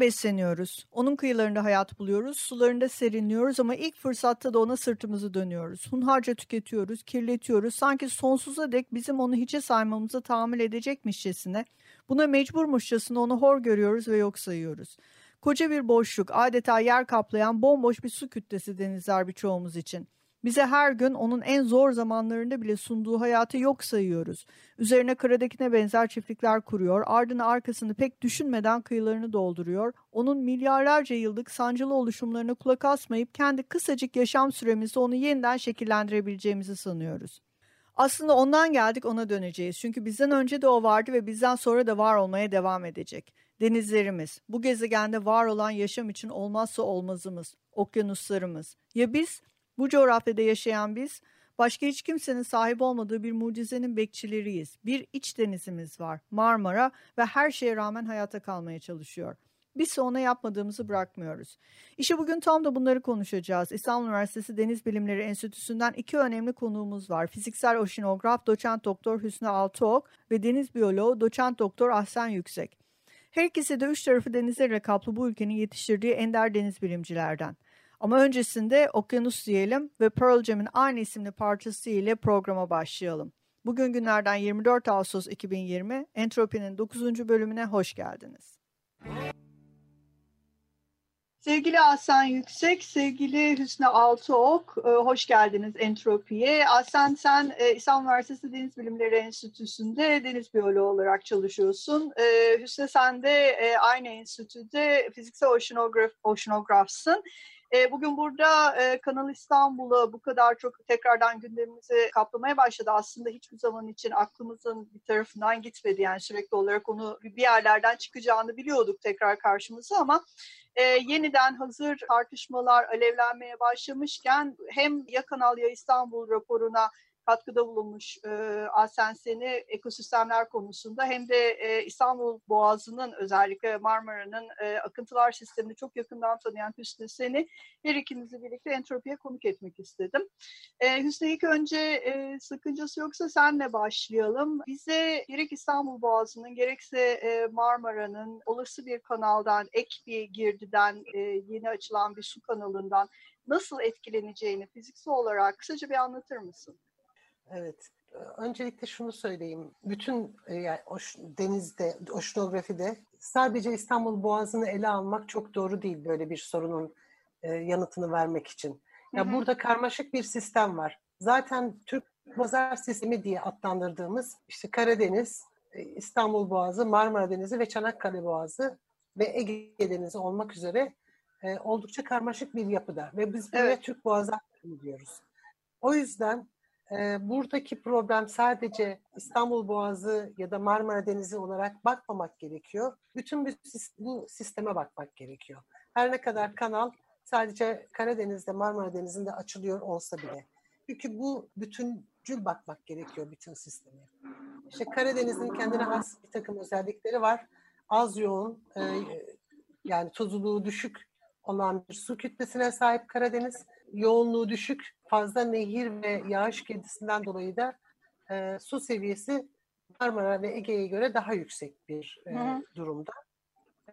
Besleniyoruz. Onun kıyılarında hayat buluyoruz, sularında serinliyoruz ama ilk fırsatta da ona sırtımızı dönüyoruz. Hunharca tüketiyoruz, kirletiyoruz. Sanki sonsuza dek bizim onu hiçe saymamıza tahammül edecekmişçesine, buna mecburmuşçasına onu hor görüyoruz ve yok sayıyoruz. Koca bir boşluk, adeta yer kaplayan bomboş bir su kütlesi denizler birçoğumuz için. Bize her gün onun en zor zamanlarında bile sunduğu hayatı yok sayıyoruz. Üzerine kıradakine benzer çiftlikler kuruyor, ardını arkasını pek düşünmeden kıyılarını dolduruyor. Onun milyarlarca yıllık sancılı oluşumlarına kulak asmayıp kendi kısacık yaşam süremizde onu yeniden şekillendirebileceğimizi sanıyoruz. Aslında ondan geldik ona döneceğiz. Çünkü bizden önce de o vardı ve bizden sonra da var olmaya devam edecek. Denizlerimiz, bu gezegende var olan yaşam için olmazsa olmazımız, okyanuslarımız. Ya biz bu coğrafyada yaşayan biz başka hiç kimsenin sahip olmadığı bir mucizenin bekçileriyiz. Bir iç denizimiz var Marmara ve her şeye rağmen hayata kalmaya çalışıyor. Biz ona yapmadığımızı bırakmıyoruz. İşte bugün tam da bunları konuşacağız. İstanbul Üniversitesi Deniz Bilimleri Enstitüsü'nden iki önemli konuğumuz var. Fiziksel oşinograf doçent doktor Hüsnü Altıok ve deniz biyoloğu doçent doktor Ahsen Yüksek. Her ikisi de üç tarafı denizlerle kaplı bu ülkenin yetiştirdiği ender deniz bilimcilerden. Ama öncesinde Okyanus diyelim ve Pearl Jam'in aynı isimli parçası ile programa başlayalım. Bugün günlerden 24 Ağustos 2020 Entropi'nin 9. bölümüne hoş geldiniz. Sevgili Aslan Yüksek, sevgili Hüsnü Altıok, e, hoş geldiniz Entropi'ye. Aslan sen e, İstanbul Üniversitesi Deniz Bilimleri Enstitüsü'nde deniz biyoloğu olarak çalışıyorsun. E, Hüsnü sen de aynı enstitüde fiziksel oşinograf, oşinografsın. E, bugün burada e, Kanal İstanbul'u bu kadar çok tekrardan gündemimizi kaplamaya başladı. Aslında hiçbir zaman için aklımızın bir tarafından gitmedi. Yani sürekli olarak onu bir yerlerden çıkacağını biliyorduk tekrar karşımıza ama e, yeniden hazır tartışmalar alevlenmeye başlamışken hem Ya Kanal Ya İstanbul raporuna katkıda bulunmuş e, Asensen'i ekosistemler konusunda hem de e, İstanbul Boğazı'nın özellikle Marmara'nın e, akıntılar sistemini çok yakından tanıyan Hüsnü Sen'i her ikinizi birlikte entropiye konuk etmek istedim. E, Hüsnü ilk önce e, sıkıncası yoksa senle başlayalım. Bize gerek İstanbul Boğazı'nın gerekse e, Marmara'nın olası bir kanaldan, ek bir girdiden, e, yeni açılan bir su kanalından nasıl etkileneceğini fiziksel olarak kısaca bir anlatır mısın? Evet. Öncelikle şunu söyleyeyim. Bütün e, yani oş, denizde, oşinografide sadece İstanbul Boğazı'nı ele almak çok doğru değil böyle bir sorunun e, yanıtını vermek için. Ya hı hı. burada karmaşık bir sistem var. Zaten Türk pazar sistemi diye adlandırdığımız işte Karadeniz, e, İstanbul Boğazı, Marmara Denizi ve Çanakkale Boğazı ve Ege Denizi olmak üzere e, oldukça karmaşık bir yapıda ve biz evet. Türk Boğazı diyoruz. O yüzden buradaki problem sadece İstanbul Boğazı ya da Marmara Denizi olarak bakmamak gerekiyor. Bütün bu sisteme bakmak gerekiyor. Her ne kadar kanal sadece Karadeniz'de, Marmara Denizi'nde açılıyor olsa bile. Çünkü bu bütüncül bakmak gerekiyor bütün sisteme. İşte Karadeniz'in kendine has bir takım özellikleri var. Az yoğun, yani tuzluluğu düşük olan bir su kütlesine sahip Karadeniz yoğunluğu düşük, fazla nehir ve yağış girdisinden dolayı da e, su seviyesi Marmara ve Ege'ye göre daha yüksek bir e, durumda.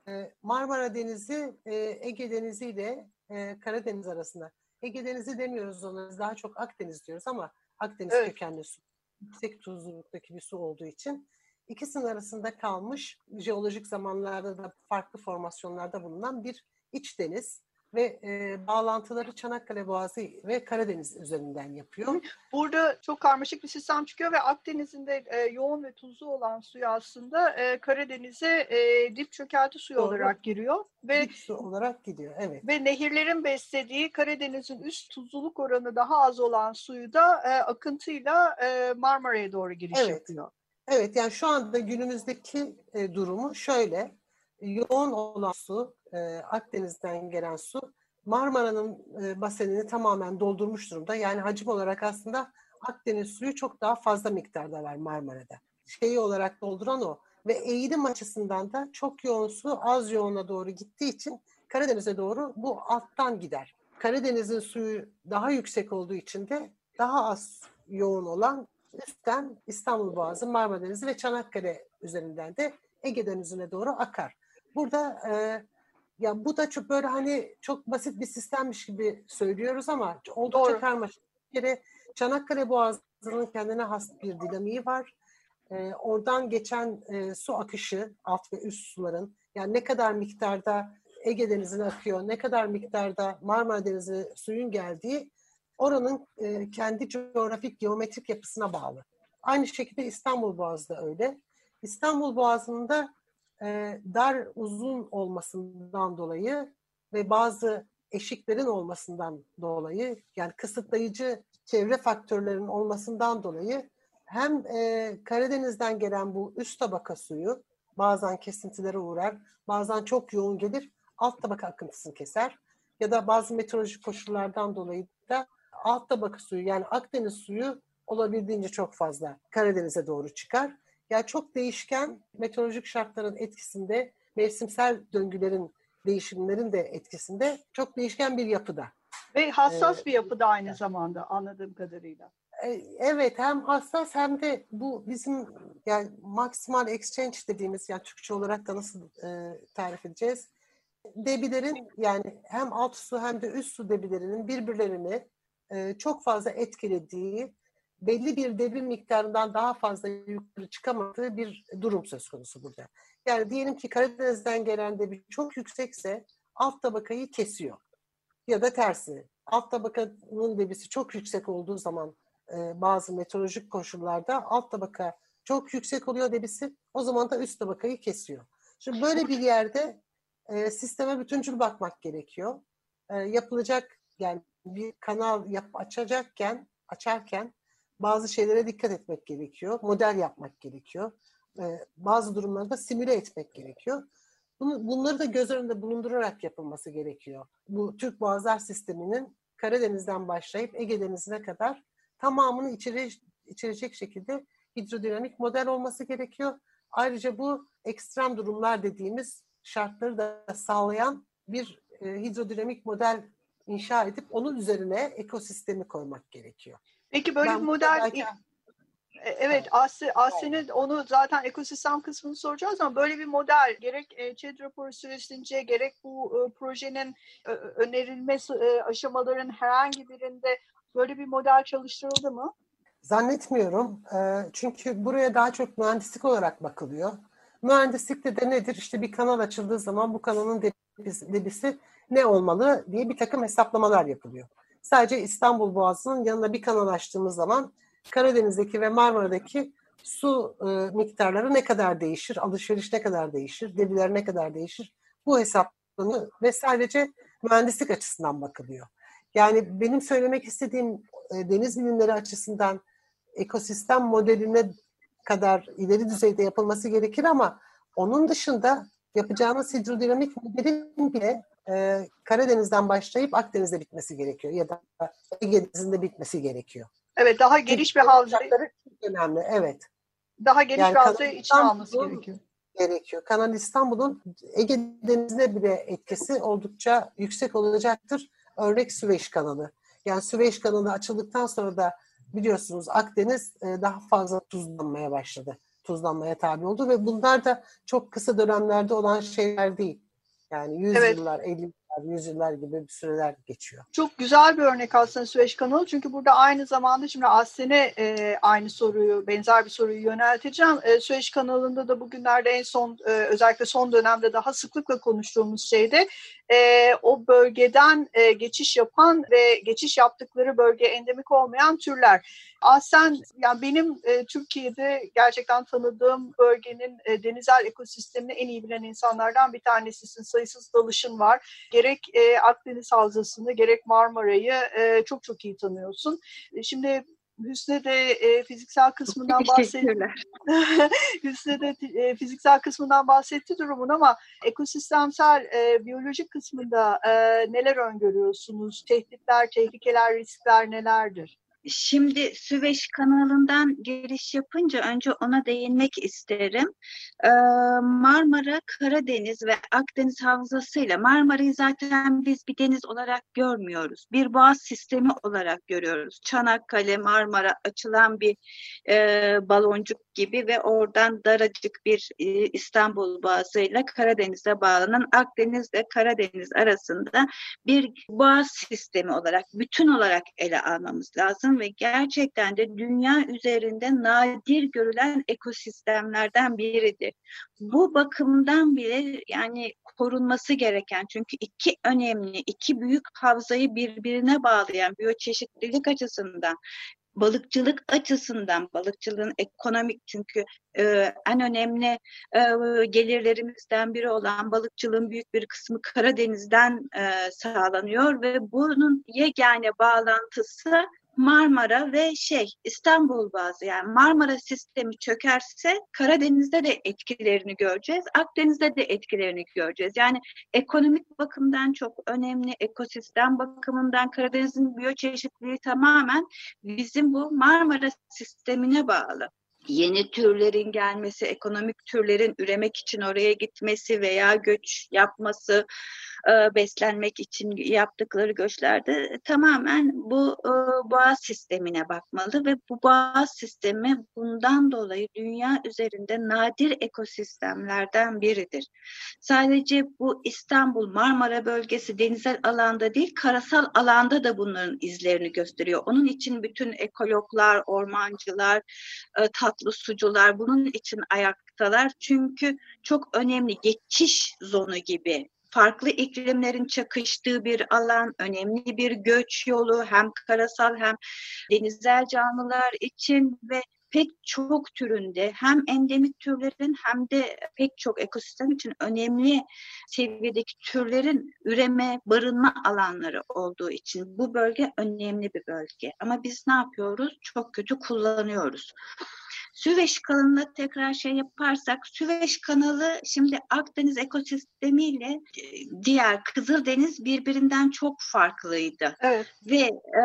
E, Marmara Denizi e, Ege Denizi ile e, Karadeniz arasında. Ege Denizi demiyoruz ona, daha çok Akdeniz diyoruz ama Akdeniz evet. kökenli su. Yüksek tuzluluktaki bir su olduğu için ikisinin arasında kalmış jeolojik zamanlarda da farklı formasyonlarda bulunan bir iç deniz ve e, bağlantıları Çanakkale Boğazı ve Karadeniz üzerinden yapıyor. Burada çok karmaşık bir sistem çıkıyor ve Akdeniz'in de e, yoğun ve tuzlu olan suyu aslında e, Karadeniz'e e, dip çökelti suyu Doğru. olarak giriyor. Ve, dip su olarak gidiyor, evet. Ve nehirlerin beslediği Karadeniz'in üst tuzluluk oranı daha az olan suyu da e, akıntıyla e, Marmara'ya doğru giriş evet. yapıyor. Evet, yani şu anda günümüzdeki e, durumu şöyle yoğun olan su, e, Akdeniz'den gelen su Marmara'nın e, basenini tamamen doldurmuş durumda. Yani hacim olarak aslında Akdeniz suyu çok daha fazla miktarda var Marmara'da. Şeyi olarak dolduran o. Ve eğilim açısından da çok yoğun su az yoğuna doğru gittiği için Karadeniz'e doğru bu alttan gider. Karadeniz'in suyu daha yüksek olduğu için de daha az yoğun olan üstten İstanbul Boğazı, Marmara Denizi ve Çanakkale üzerinden de Ege Denizi'ne doğru akar. Burada e, ya bu da çok böyle hani çok basit bir sistemmiş gibi söylüyoruz ama oldukça Doğru. karmaşık. Bir kere Çanakkale Boğazı'nın kendine has bir dinamiği var. E, oradan geçen e, su akışı, alt ve üst suların yani ne kadar miktarda Ege Denizi'ne akıyor, ne kadar miktarda Marmara Denizi suyun geldiği oranın e, kendi coğrafik, geometrik yapısına bağlı. Aynı şekilde İstanbul Boğazı da öyle. İstanbul Boğazı'nın da e, dar uzun olmasından dolayı ve bazı eşiklerin olmasından dolayı yani kısıtlayıcı çevre faktörlerinin olmasından dolayı hem e, Karadeniz'den gelen bu üst tabaka suyu bazen kesintilere uğrar, bazen çok yoğun gelir, alt tabaka akıntısını keser ya da bazı meteorolojik koşullardan dolayı da alt tabaka suyu yani Akdeniz suyu olabildiğince çok fazla Karadeniz'e doğru çıkar. Yani çok değişken meteorolojik şartların etkisinde, mevsimsel döngülerin, değişimlerin de etkisinde çok değişken bir yapıda. Ve hassas ee, bir yapıda aynı zamanda anladığım kadarıyla. E, evet hem hassas hem de bu bizim yani maksimal exchange dediğimiz yani Türkçe olarak da nasıl e, tarif edeceğiz? Debilerin yani hem alt su hem de üst su debilerinin birbirlerini e, çok fazla etkilediği belli bir debi miktarından daha fazla yukarı çıkamadığı bir durum söz konusu burada. Yani diyelim ki Karadeniz'den gelen debi çok yüksekse alt tabakayı kesiyor. Ya da tersi. Alt tabakanın debisi çok yüksek olduğu zaman e, bazı meteorolojik koşullarda alt tabaka çok yüksek oluyor debisi. O zaman da üst tabakayı kesiyor. Şimdi böyle bir yerde e, sisteme bütüncül bakmak gerekiyor. E, yapılacak yani bir kanal yap, açacakken açarken bazı şeylere dikkat etmek gerekiyor. Model yapmak gerekiyor. Ee, bazı durumlarda simüle etmek gerekiyor. Bunu, bunları da göz önünde bulundurarak yapılması gerekiyor. Bu Türk Boğazlar Sistemi'nin Karadeniz'den başlayıp Ege Denizi'ne kadar tamamını içire, içerecek şekilde hidrodinamik model olması gerekiyor. Ayrıca bu ekstrem durumlar dediğimiz şartları da sağlayan bir e, hidrodinamik model inşa edip onun üzerine ekosistemi koymak gerekiyor. Peki böyle ben bir model. E, evet Aslı, Aslı'nın onu zaten ekosistem kısmını soracağız ama böyle bir model gerek e, ÇED raporu süresince gerek bu e, projenin e, önerilme e, aşamaların herhangi birinde böyle bir model çalıştırıldı mı? Zannetmiyorum. E, çünkü buraya daha çok mühendislik olarak bakılıyor. Mühendislikte de nedir? İşte bir kanal açıldığı zaman bu kanalın debisi, debisi ne olmalı diye bir takım hesaplamalar yapılıyor. Sadece İstanbul Boğazı'nın yanına bir kanal açtığımız zaman Karadeniz'deki ve Marmara'daki su e, miktarları ne kadar değişir, alışveriş ne kadar değişir, debiler ne kadar değişir bu hesaplanıyor ve sadece mühendislik açısından bakılıyor. Yani benim söylemek istediğim e, deniz bilimleri açısından ekosistem modeline kadar ileri düzeyde yapılması gerekir ama onun dışında yapacağımız hidrodinamik modelin bile e, Karadeniz'den başlayıp Akdeniz'de bitmesi gerekiyor ya da Ege Denizi'nde bitmesi gerekiyor. Evet daha geniş bir havzayı. önemli evet. Daha geniş yani bir havzayı içine alması gerekiyor. Gerekiyor. Kanal İstanbul'un Ege Denizi'ne bile etkisi oldukça yüksek olacaktır. Örnek Süveyş kanalı. Yani Süveyş kanalı açıldıktan sonra da biliyorsunuz Akdeniz daha fazla tuzlanmaya başladı. Tuzlanmaya tabi oldu ve bunlar da çok kısa dönemlerde olan şeyler değil. Yani 100 evet. yıllar, 50 yıllar, 100 yıllar gibi bir süreler geçiyor. Çok güzel bir örnek aslında Süveyş kanalı. Çünkü burada aynı zamanda şimdi Aslen'e e, aynı soruyu, benzer bir soruyu yönelteceğim. E, Süveyş kanalında da bugünlerde en son, e, özellikle son dönemde daha sıklıkla konuştuğumuz şeyde e, o bölgeden e, geçiş yapan ve geçiş yaptıkları bölge endemik olmayan türler. Aslen yani benim e, Türkiye'de gerçekten tanıdığım bölgenin e, denizel ekosistemini en iyi bilen insanlardan bir tanesisin. Sayısız dalışın var. Gerek e, Akdeniz Havzası'nı gerek Marmara'yı e, çok çok iyi tanıyorsun. E, şimdi Hüsnü de e, fiziksel kısmından bahsetti. Hüsnü de e, fiziksel kısmından bahsetti durumun ama ekosistemsel e, biyolojik kısmında e, neler öngörüyorsunuz? Tehditler, tehlikeler, riskler nelerdir? Şimdi Süveyş kanalından giriş yapınca önce ona değinmek isterim. Ee, Marmara, Karadeniz ve Akdeniz havzasıyla Marmara'yı zaten biz bir deniz olarak görmüyoruz. Bir boğaz sistemi olarak görüyoruz. Çanakkale, Marmara açılan bir e, baloncuk gibi ve oradan daracık bir e, İstanbul boğazıyla Karadeniz'e bağlanan Akdeniz ve Karadeniz arasında bir boğaz sistemi olarak, bütün olarak ele almamız lazım ve gerçekten de dünya üzerinde nadir görülen ekosistemlerden biridir. Bu bakımdan bile yani korunması gereken çünkü iki önemli, iki büyük havzayı birbirine bağlayan biyoçeşitlilik açısından balıkçılık açısından balıkçılığın ekonomik çünkü e, en önemli e, gelirlerimizden biri olan balıkçılığın büyük bir kısmı Karadeniz'den e, sağlanıyor ve bunun yegane bağlantısı Marmara ve şey İstanbul bazı yani Marmara sistemi çökerse Karadeniz'de de etkilerini göreceğiz. Akdeniz'de de etkilerini göreceğiz. Yani ekonomik bakımdan çok önemli, ekosistem bakımından Karadeniz'in biyoçeşitliliği tamamen bizim bu Marmara sistemine bağlı yeni türlerin gelmesi, ekonomik türlerin üremek için oraya gitmesi veya göç yapması, e, beslenmek için yaptıkları göçlerde tamamen bu e, boğaz sistemine bakmalı ve bu boğaz sistemi bundan dolayı dünya üzerinde nadir ekosistemlerden biridir. Sadece bu İstanbul, Marmara bölgesi denizel alanda değil, karasal alanda da bunların izlerini gösteriyor. Onun için bütün ekologlar, ormancılar, e, tatlı sucular bunun için ayaktalar. Çünkü çok önemli geçiş zonu gibi farklı iklimlerin çakıştığı bir alan, önemli bir göç yolu hem karasal hem denizel canlılar için ve pek çok türünde hem endemik türlerin hem de pek çok ekosistem için önemli seviyedeki türlerin üreme, barınma alanları olduğu için bu bölge önemli bir bölge. Ama biz ne yapıyoruz? Çok kötü kullanıyoruz. Süveyş kanalına tekrar şey yaparsak, Süveyş kanalı şimdi Akdeniz ekosistemiyle e, diğer Kızıldeniz birbirinden çok farklıydı. Evet. Ve e,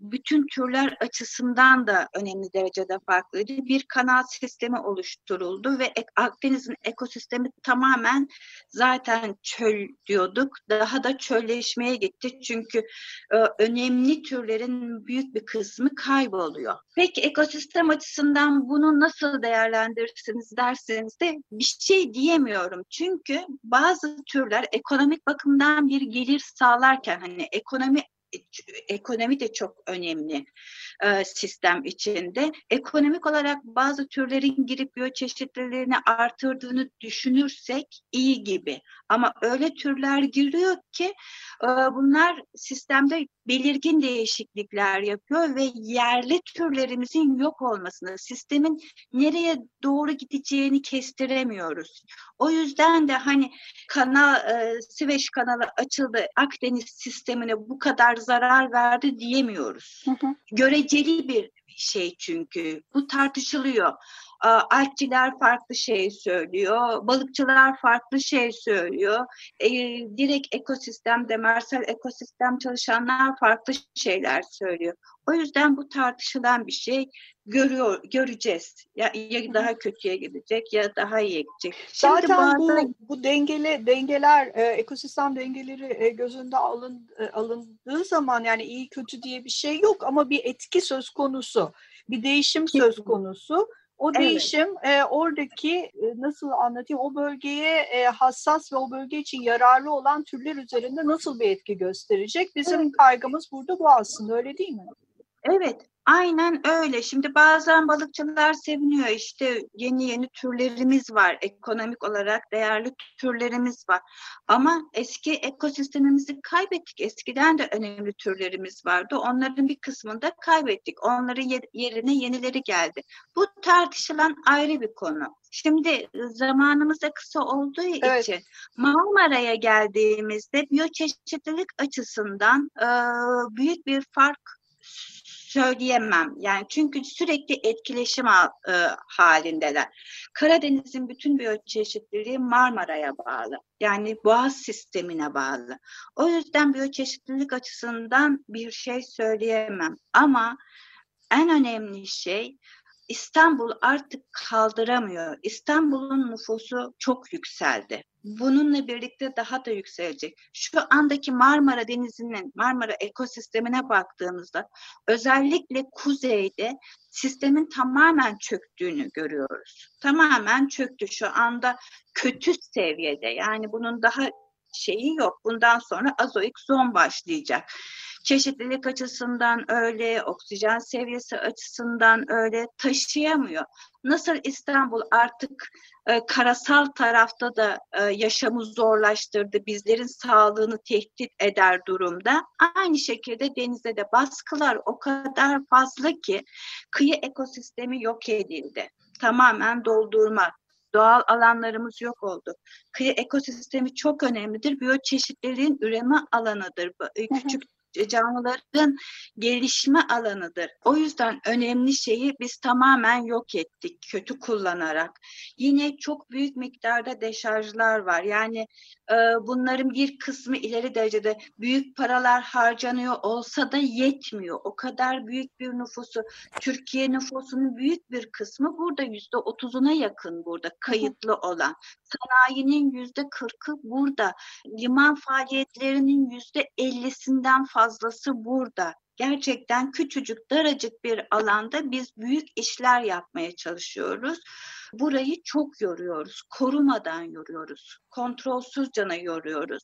bütün türler açısından da önemli derecede farklıydı. Bir kanal sistemi oluşturuldu ve Akdeniz'in ekosistemi tamamen zaten çöl diyorduk. Daha da çölleşmeye gitti çünkü e, önemli türlerin büyük bir kısmı kayboluyor. Peki ekosistem açısından yüzden bunu nasıl değerlendirirsiniz derseniz de bir şey diyemiyorum. Çünkü bazı türler ekonomik bakımdan bir gelir sağlarken hani ekonomi ekonomi de çok önemli e, sistem içinde. Ekonomik olarak bazı türlerin girip biyoçeşitliliğini artırdığını düşünürsek iyi gibi. Ama öyle türler giriyor ki e, bunlar sistemde belirgin değişiklikler yapıyor ve yerli türlerimizin yok olmasını, sistemin nereye doğru gideceğini kestiremiyoruz. O yüzden de hani kanal, e, Süveyş kanalı açıldı, Akdeniz sistemine bu kadar zarar verdi diyemiyoruz. Hı hı. Göreceli bir şey çünkü. Bu tartışılıyor. Alpçiler farklı şey söylüyor, balıkçılar farklı şey söylüyor. E, direkt ekosistem, demersel ekosistem çalışanlar farklı şeyler söylüyor. O yüzden bu tartışılan bir şey görüyor göreceğiz. Ya, ya daha kötüye gidecek ya daha iyi gidecek. Şimdi Zaten bu bu dengeli dengeler e, ekosistem dengeleri e, gözünde alın, e, alındığı zaman yani iyi kötü diye bir şey yok ama bir etki söz konusu. Bir değişim söz konusu. O evet. değişim e, oradaki e, nasıl anlatayım o bölgeye e, hassas ve o bölge için yararlı olan türler üzerinde nasıl bir etki gösterecek? Bizim evet. kaygımız burada bu aslında öyle değil mi? Evet, Aynen öyle. Şimdi bazen balıkçılar seviniyor. İşte yeni yeni türlerimiz var. Ekonomik olarak değerli türlerimiz var. Ama eski ekosistemimizi kaybettik. Eskiden de önemli türlerimiz vardı. Onların bir kısmını da kaybettik. Onların yerine yenileri geldi. Bu tartışılan ayrı bir konu. Şimdi zamanımız da kısa olduğu evet. için Marmara'ya geldiğimizde biyoçeşitlilik açısından e, büyük bir fark söyleyemem. Yani çünkü sürekli etkileşim e, halindeler. Karadeniz'in bütün biyoçeşitliliği Marmara'ya bağlı. Yani boğaz sistemine bağlı. O yüzden biyoçeşitlilik açısından bir şey söyleyemem. Ama en önemli şey İstanbul artık kaldıramıyor. İstanbul'un nüfusu çok yükseldi. Bununla birlikte daha da yükselecek. Şu andaki Marmara Denizi'nin, Marmara ekosistemine baktığımızda özellikle kuzeyde sistemin tamamen çöktüğünü görüyoruz. Tamamen çöktü şu anda kötü seviyede. Yani bunun daha şeyi yok. Bundan sonra azoik zon başlayacak. Çeşitlilik açısından öyle, oksijen seviyesi açısından öyle taşıyamıyor. Nasıl İstanbul artık e, karasal tarafta da e, yaşamı zorlaştırdı, bizlerin sağlığını tehdit eder durumda. Aynı şekilde denizde de baskılar o kadar fazla ki kıyı ekosistemi yok edildi. Tamamen doldurma, doğal alanlarımız yok oldu. Kıyı ekosistemi çok önemlidir. Biyoçeşitliliğin üreme alanıdır. Küçük canlıların gelişme alanıdır. O yüzden önemli şeyi biz tamamen yok ettik kötü kullanarak. Yine çok büyük miktarda deşarjlar var. Yani e, bunların bir kısmı ileri derecede büyük paralar harcanıyor olsa da yetmiyor. O kadar büyük bir nüfusu, Türkiye nüfusunun büyük bir kısmı burada yüzde otuzuna yakın burada kayıtlı olan. Sanayinin yüzde kırkı burada. Liman faaliyetlerinin yüzde ellisinden fazla fazlası burada. Gerçekten küçücük, daracık bir alanda biz büyük işler yapmaya çalışıyoruz. Burayı çok yoruyoruz, korumadan yoruyoruz, kontrolsüzcana yoruyoruz.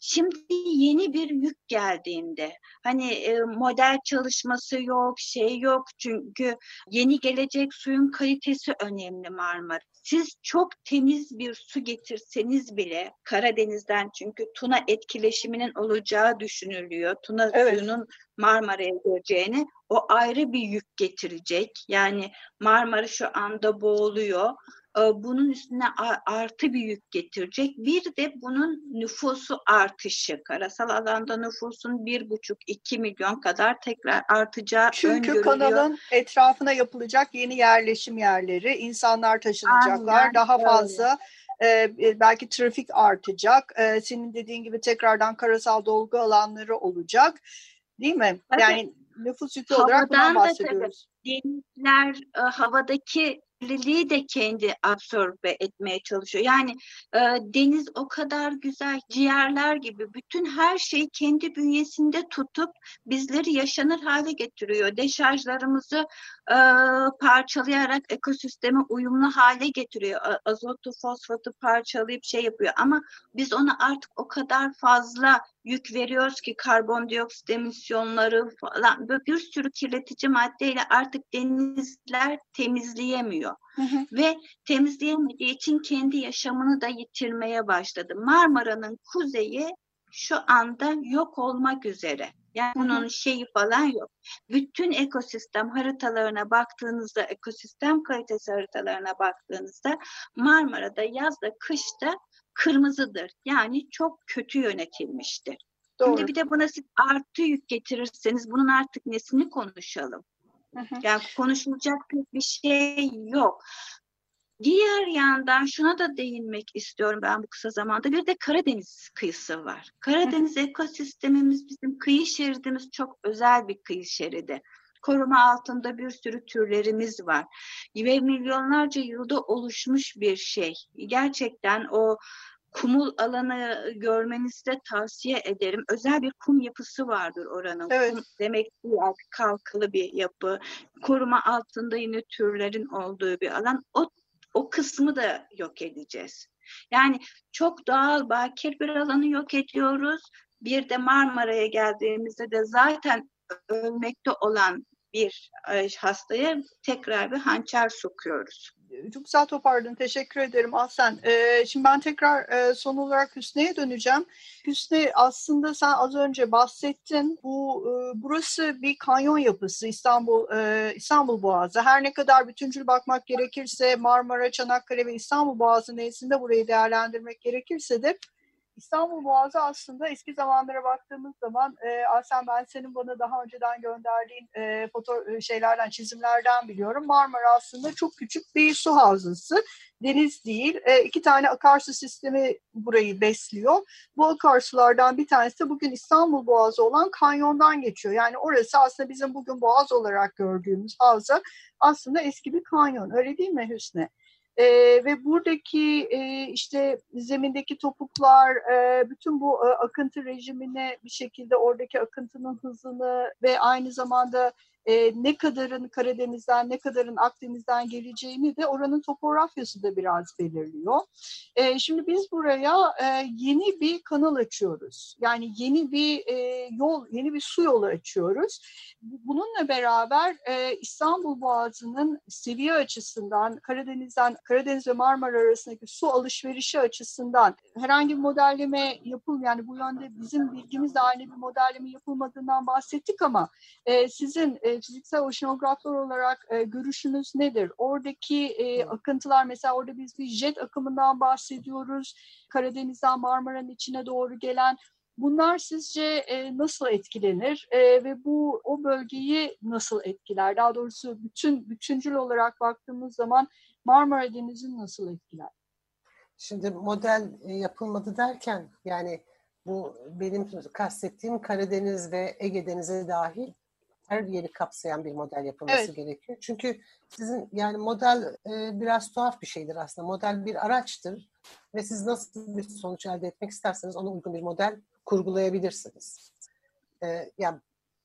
Şimdi yeni bir yük geldiğinde, hani e, model çalışması yok, şey yok çünkü yeni gelecek suyun kalitesi önemli Marmara siz çok temiz bir su getirseniz bile Karadeniz'den çünkü Tuna etkileşiminin olacağı düşünülüyor. Tuna evet. suyunun Marmara'ya geleceğini o ayrı bir yük getirecek. Yani Marmara şu anda boğuluyor. Ee, bunun üstüne artı bir yük getirecek. Bir de bunun nüfusu artışı. Karasal alanda nüfusun bir buçuk iki milyon kadar tekrar artacağı Çünkü öngörülüyor. kanalın etrafına yapılacak yeni yerleşim yerleri, insanlar taşınacaklar, Aynen, daha fazla e, e, belki trafik artacak. E, senin dediğin gibi tekrardan karasal dolgu alanları olacak. Değil mi? Evet. Yani nüfus yükü olarak bundan bahsediyoruz. Da, tabii, denizler, e, havadaki kirliliği de kendi absorbe etmeye çalışıyor. Yani e, deniz o kadar güzel, ciğerler gibi bütün her şeyi kendi bünyesinde tutup bizleri yaşanır hale getiriyor. Deşarjlarımızı e, parçalayarak ekosisteme uyumlu hale getiriyor. Azotu, fosfatı parçalayıp şey yapıyor. Ama biz ona artık o kadar fazla yük veriyoruz ki karbondioksit emisyonları falan böyle bir sürü kirletici maddeyle artık denizler temizleyemiyor. Hı hı. Ve temizleyemediği için kendi yaşamını da yitirmeye başladı. Marmara'nın kuzeyi şu anda yok olmak üzere. Yani bunun şeyi falan yok. Bütün ekosistem haritalarına baktığınızda, ekosistem kalitesi haritalarına baktığınızda Marmara'da yazda, kışta kırmızıdır. Yani çok kötü yönetilmiştir. Doğru. Şimdi bir de buna siz artı yük getirirseniz bunun artık nesini konuşalım? Hı hı. Yani konuşulacak bir şey yok. Diğer yandan şuna da değinmek istiyorum ben bu kısa zamanda. Bir de Karadeniz kıyısı var. Karadeniz ekosistemimiz bizim kıyı şeridimiz çok özel bir kıyı şeridi. Koruma altında bir sürü türlerimiz var. Ve milyonlarca yılda oluşmuş bir şey. Gerçekten o kumul alanı görmenizi de tavsiye ederim. Özel bir kum yapısı vardır oranın. Evet. Kum demek değil kalkılı bir yapı. Koruma altında yine türlerin olduğu bir alan. O o kısmı da yok edeceğiz. Yani çok doğal bakir bir alanı yok ediyoruz. Bir de Marmara'ya geldiğimizde de zaten ölmekte olan bir e, hastaya tekrar bir hançer sokuyoruz. Çok güzel toparladın. Teşekkür ederim Ahsen. Ee, şimdi ben tekrar e, son olarak Hüsnü'ye döneceğim. Hüsnü aslında sen az önce bahsettin. Bu e, burası bir kanyon yapısı İstanbul e, İstanbul Boğazı. Her ne kadar bütüncül bakmak gerekirse Marmara, Çanakkale ve İstanbul Boğazı nezdinde burayı değerlendirmek gerekirse de İstanbul Boğazı aslında eski zamanlara baktığımız zaman e, Aslen ben senin bana daha önceden gönderdiğin e, foto e, şeylerden çizimlerden biliyorum. Marmara aslında çok küçük bir su havzası. Deniz değil. E, iki tane akarsu sistemi burayı besliyor. Bu akarsulardan bir tanesi de bugün İstanbul Boğazı olan kanyondan geçiyor. Yani orası aslında bizim bugün boğaz olarak gördüğümüz havza aslında eski bir kanyon. Öyle değil mi Hüsnü? E, ve buradaki e, işte zemindeki topuklar, e, bütün bu e, akıntı rejimine bir şekilde oradaki akıntının hızını ve aynı zamanda e, ne kadarın Karadeniz'den ne kadarın Akdeniz'den geleceğini de oranın topografyası da biraz belirliyor. E, şimdi biz buraya e, yeni bir kanal açıyoruz. Yani yeni bir e, yol, yeni bir su yolu açıyoruz. Bununla beraber e, İstanbul Boğazı'nın seviye açısından Karadeniz'den Karadeniz ve Marmara arasındaki su alışverişi açısından herhangi bir modelleme yapılmıyor. Yani bu yönde bizim bilgimizle aynı bir modelleme yapılmadığından bahsettik ama e, sizin e, fiziksel oşinograflar olarak e, görüşünüz nedir? Oradaki e, akıntılar mesela orada biz bir jet akımından bahsediyoruz. Karadeniz'den Marmara'nın içine doğru gelen Bunlar sizce e, nasıl etkilenir e, ve bu o bölgeyi nasıl etkiler? Daha doğrusu bütün bütüncül olarak baktığımız zaman Marmara Denizi'ni nasıl etkiler? Şimdi model e, yapılmadı derken yani bu benim kastettiğim Karadeniz ve Ege Denizi dahil her yeri kapsayan bir model yapılması evet. gerekiyor. Çünkü sizin yani model e, biraz tuhaf bir şeydir aslında. Model bir araçtır ve siz nasıl bir sonuç elde etmek isterseniz ona uygun bir model kurgulayabilirsiniz. E, yani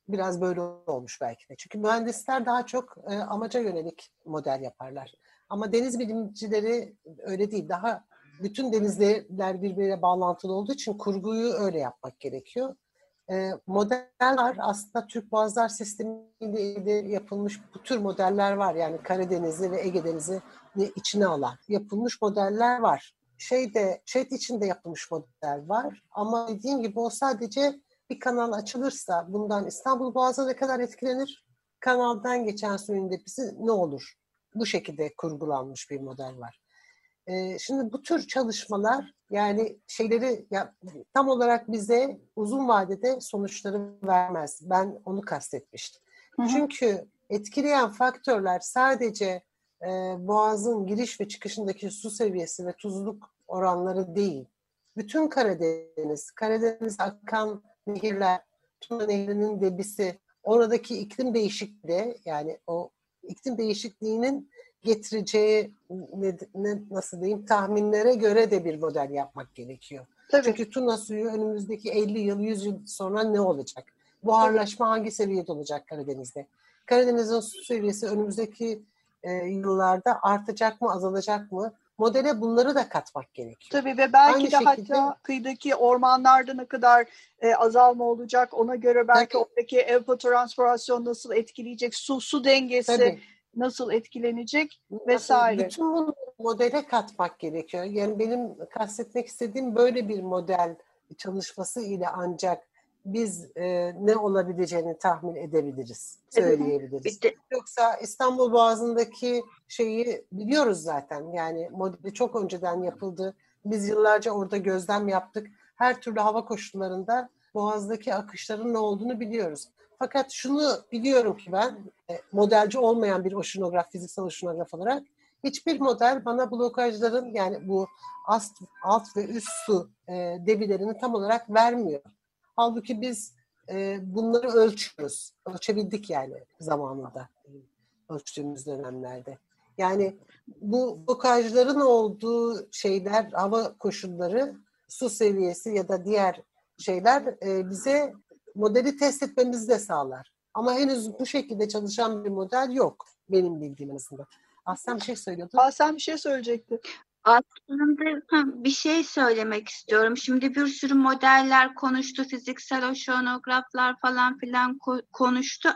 biraz böyle olmuş belki de. Çünkü mühendisler daha çok e, amaca yönelik model yaparlar. Ama deniz bilimcileri öyle değil. Daha bütün denizler birbirine bağlantılı olduğu için kurguyu öyle yapmak gerekiyor. E, modeller aslında Türk Boğazlar Sistemi'yle yapılmış bu tür modeller var. Yani Karadeniz'i ve Ege Denizi içine alan yapılmış modeller var. Şeyde, ÇED içinde yapılmış model var. Ama dediğim gibi o sadece bir kanal açılırsa bundan İstanbul Boğazı ne kadar etkilenir? Kanaldan geçen suyun depisi ne olur? Bu şekilde kurgulanmış bir model var. Ee, şimdi bu tür çalışmalar yani şeyleri ya, tam olarak bize uzun vadede sonuçları vermez. Ben onu kastetmiştim. Hı hı. Çünkü etkileyen faktörler sadece e, boğazın giriş ve çıkışındaki su seviyesi ve tuzluk oranları değil. Bütün Karadeniz, Karadeniz akan nehirler, Tuna Nehri'nin debisi, oradaki iklim değişikliği yani o iklim değişikliğinin getireceği ne, nasıl diyeyim tahminlere göre de bir model yapmak gerekiyor. Tabii. Çünkü Tuna suyu önümüzdeki 50 yıl, 100 yıl sonra ne olacak? Buharlaşma Tabii. hangi seviyede olacak Karadeniz'de? Karadeniz'in su seviyesi önümüzdeki e, yıllarda artacak mı, azalacak mı? Modele bunları da katmak gerekiyor. Tabii ve belki Aynı de şekilde, hatta kıyıdaki ormanlarda ne kadar e, azalma olacak ona göre belki tabii, oradaki evapotranspirasyon nasıl etkileyecek, su su dengesi tabii nasıl etkilenecek vesaire. Bütün bunu modele katmak gerekiyor. Yani benim kastetmek istediğim böyle bir model çalışması ile ancak biz e, ne olabileceğini tahmin edebiliriz, söyleyebiliriz. Yoksa İstanbul Boğazı'ndaki şeyi biliyoruz zaten. Yani modeli çok önceden yapıldı. Biz yıllarca orada gözlem yaptık. Her türlü hava koşullarında Boğaz'daki akışların ne olduğunu biliyoruz. Fakat şunu biliyorum ki ben e, modelci olmayan bir oşinograf, fiziksel oşinograf olarak hiçbir model bana blokajların yani bu alt, alt ve üst su e, debilerini tam olarak vermiyor. Halbuki biz e, bunları ölçüyoruz. Ölçebildik yani zamanında ölçtüğümüz dönemlerde. Yani bu blokajların olduğu şeyler, hava koşulları, su seviyesi ya da diğer şeyler e, bize modeli test etmemizi de sağlar. Ama henüz bu şekilde çalışan bir model yok benim bildiğim arasında. Aslen bir şey söylüyordu. Aslen bir şey söyleyecekti. Aslında bir şey söylemek istiyorum. Şimdi bir sürü modeller konuştu, fiziksel oşeanograflar falan filan konuştu.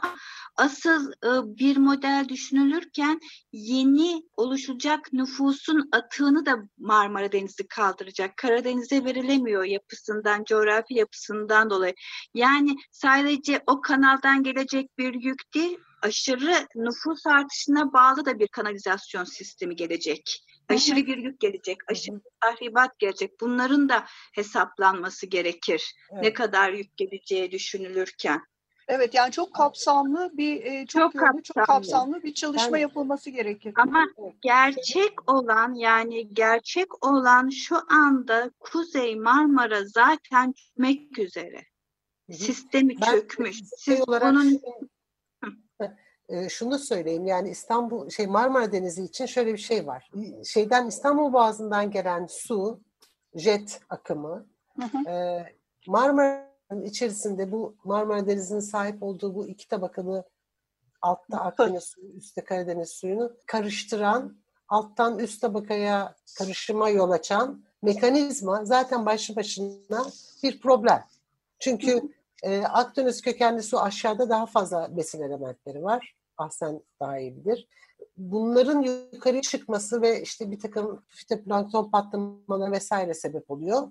Asıl ıı, bir model düşünülürken yeni oluşacak nüfusun atığını da Marmara Denizi kaldıracak. Karadeniz'e verilemiyor yapısından, coğrafi yapısından dolayı. Yani sadece o kanaldan gelecek bir yük değil, aşırı nüfus artışına bağlı da bir kanalizasyon sistemi gelecek Aşırı bir yük gelecek, aşırı tahribat gelecek. Bunların da hesaplanması gerekir. Evet. Ne kadar yük geleceği düşünülürken. Evet yani çok kapsamlı bir e, çok, çok, kapsamlı. çok kapsamlı bir çalışma yani, yapılması gerekir. Ama gerçek olan yani gerçek olan şu anda Kuzey Marmara zaten çökmek üzere. Sistemi ben, çökmüş. Şey Siz olarak onun e, şunu söyleyeyim yani İstanbul şey Marmara Denizi için şöyle bir şey var. Şeyden İstanbul Boğazı'ndan gelen su jet akımı hı hı. E, Marmara'nın içerisinde bu Marmara Denizi'nin sahip olduğu bu iki tabakalı altta Akdeniz suyu, üstte Karadeniz suyunu karıştıran, alttan üst tabakaya karışıma yol açan mekanizma zaten başlı başına bir problem. Çünkü e, Akdeniz kökenli su aşağıda daha fazla besin elementleri var. Ahsen daha iyi bilir. Bunların yukarı çıkması ve işte bir takım fitoplankton patlamaları vesaire sebep oluyor.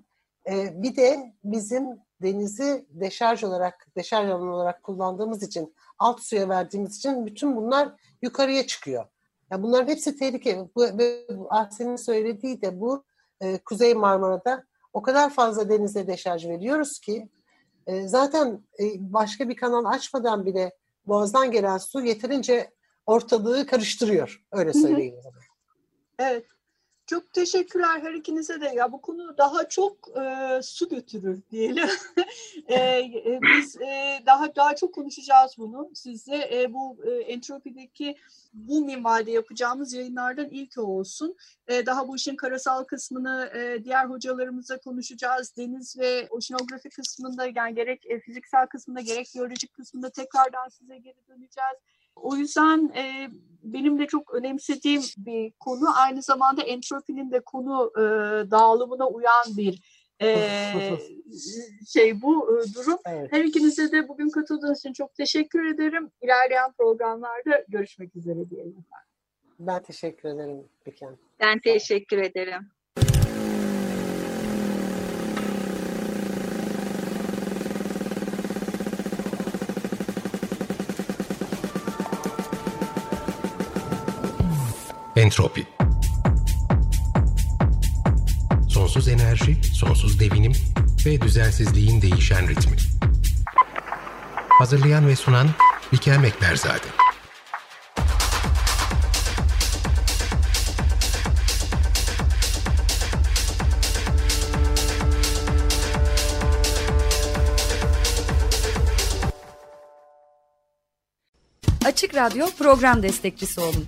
E, bir de bizim denizi deşarj olarak, deşarj alanı olarak kullandığımız için, alt suya verdiğimiz için bütün bunlar yukarıya çıkıyor. Yani bunların hepsi tehlike. Bu, ve Ahsen'in söylediği de bu e, Kuzey Marmara'da o kadar fazla denize deşarj veriyoruz ki e, zaten e, başka bir kanal açmadan bile boğazdan gelen su yeterince ortalığı karıştırıyor. Öyle söyleyeyim. evet. Çok teşekkürler her ikinize de. Ya bu konu daha çok e, su götürür diyelim. e, e, biz e, daha daha çok konuşacağız bunu sizle. E, bu e, entropideki bu minvalde yapacağımız yayınlardan ilk olsun. E, daha bu işin karasal kısmını e, diğer hocalarımızla konuşacağız. Deniz ve oşinografi kısmında yani gerek e, fiziksel kısmında gerek biyolojik kısmında tekrardan size geri döneceğiz. O yüzden e, benim de çok önemsediğim bir konu. Aynı zamanda entropinin de konu e, dağılımına uyan bir e, şey bu e, durum. Evet. Her ikinize de bugün katıldığınız için çok teşekkür ederim. İlerleyen programlarda görüşmek üzere diyelim. Ben teşekkür ederim Biken. Ben teşekkür ederim. Entropi Sonsuz enerji, sonsuz devinim ve düzensizliğin değişen ritmi. Hazırlayan ve sunan Bikel Mekberzade. Açık Radyo program destekçisi olun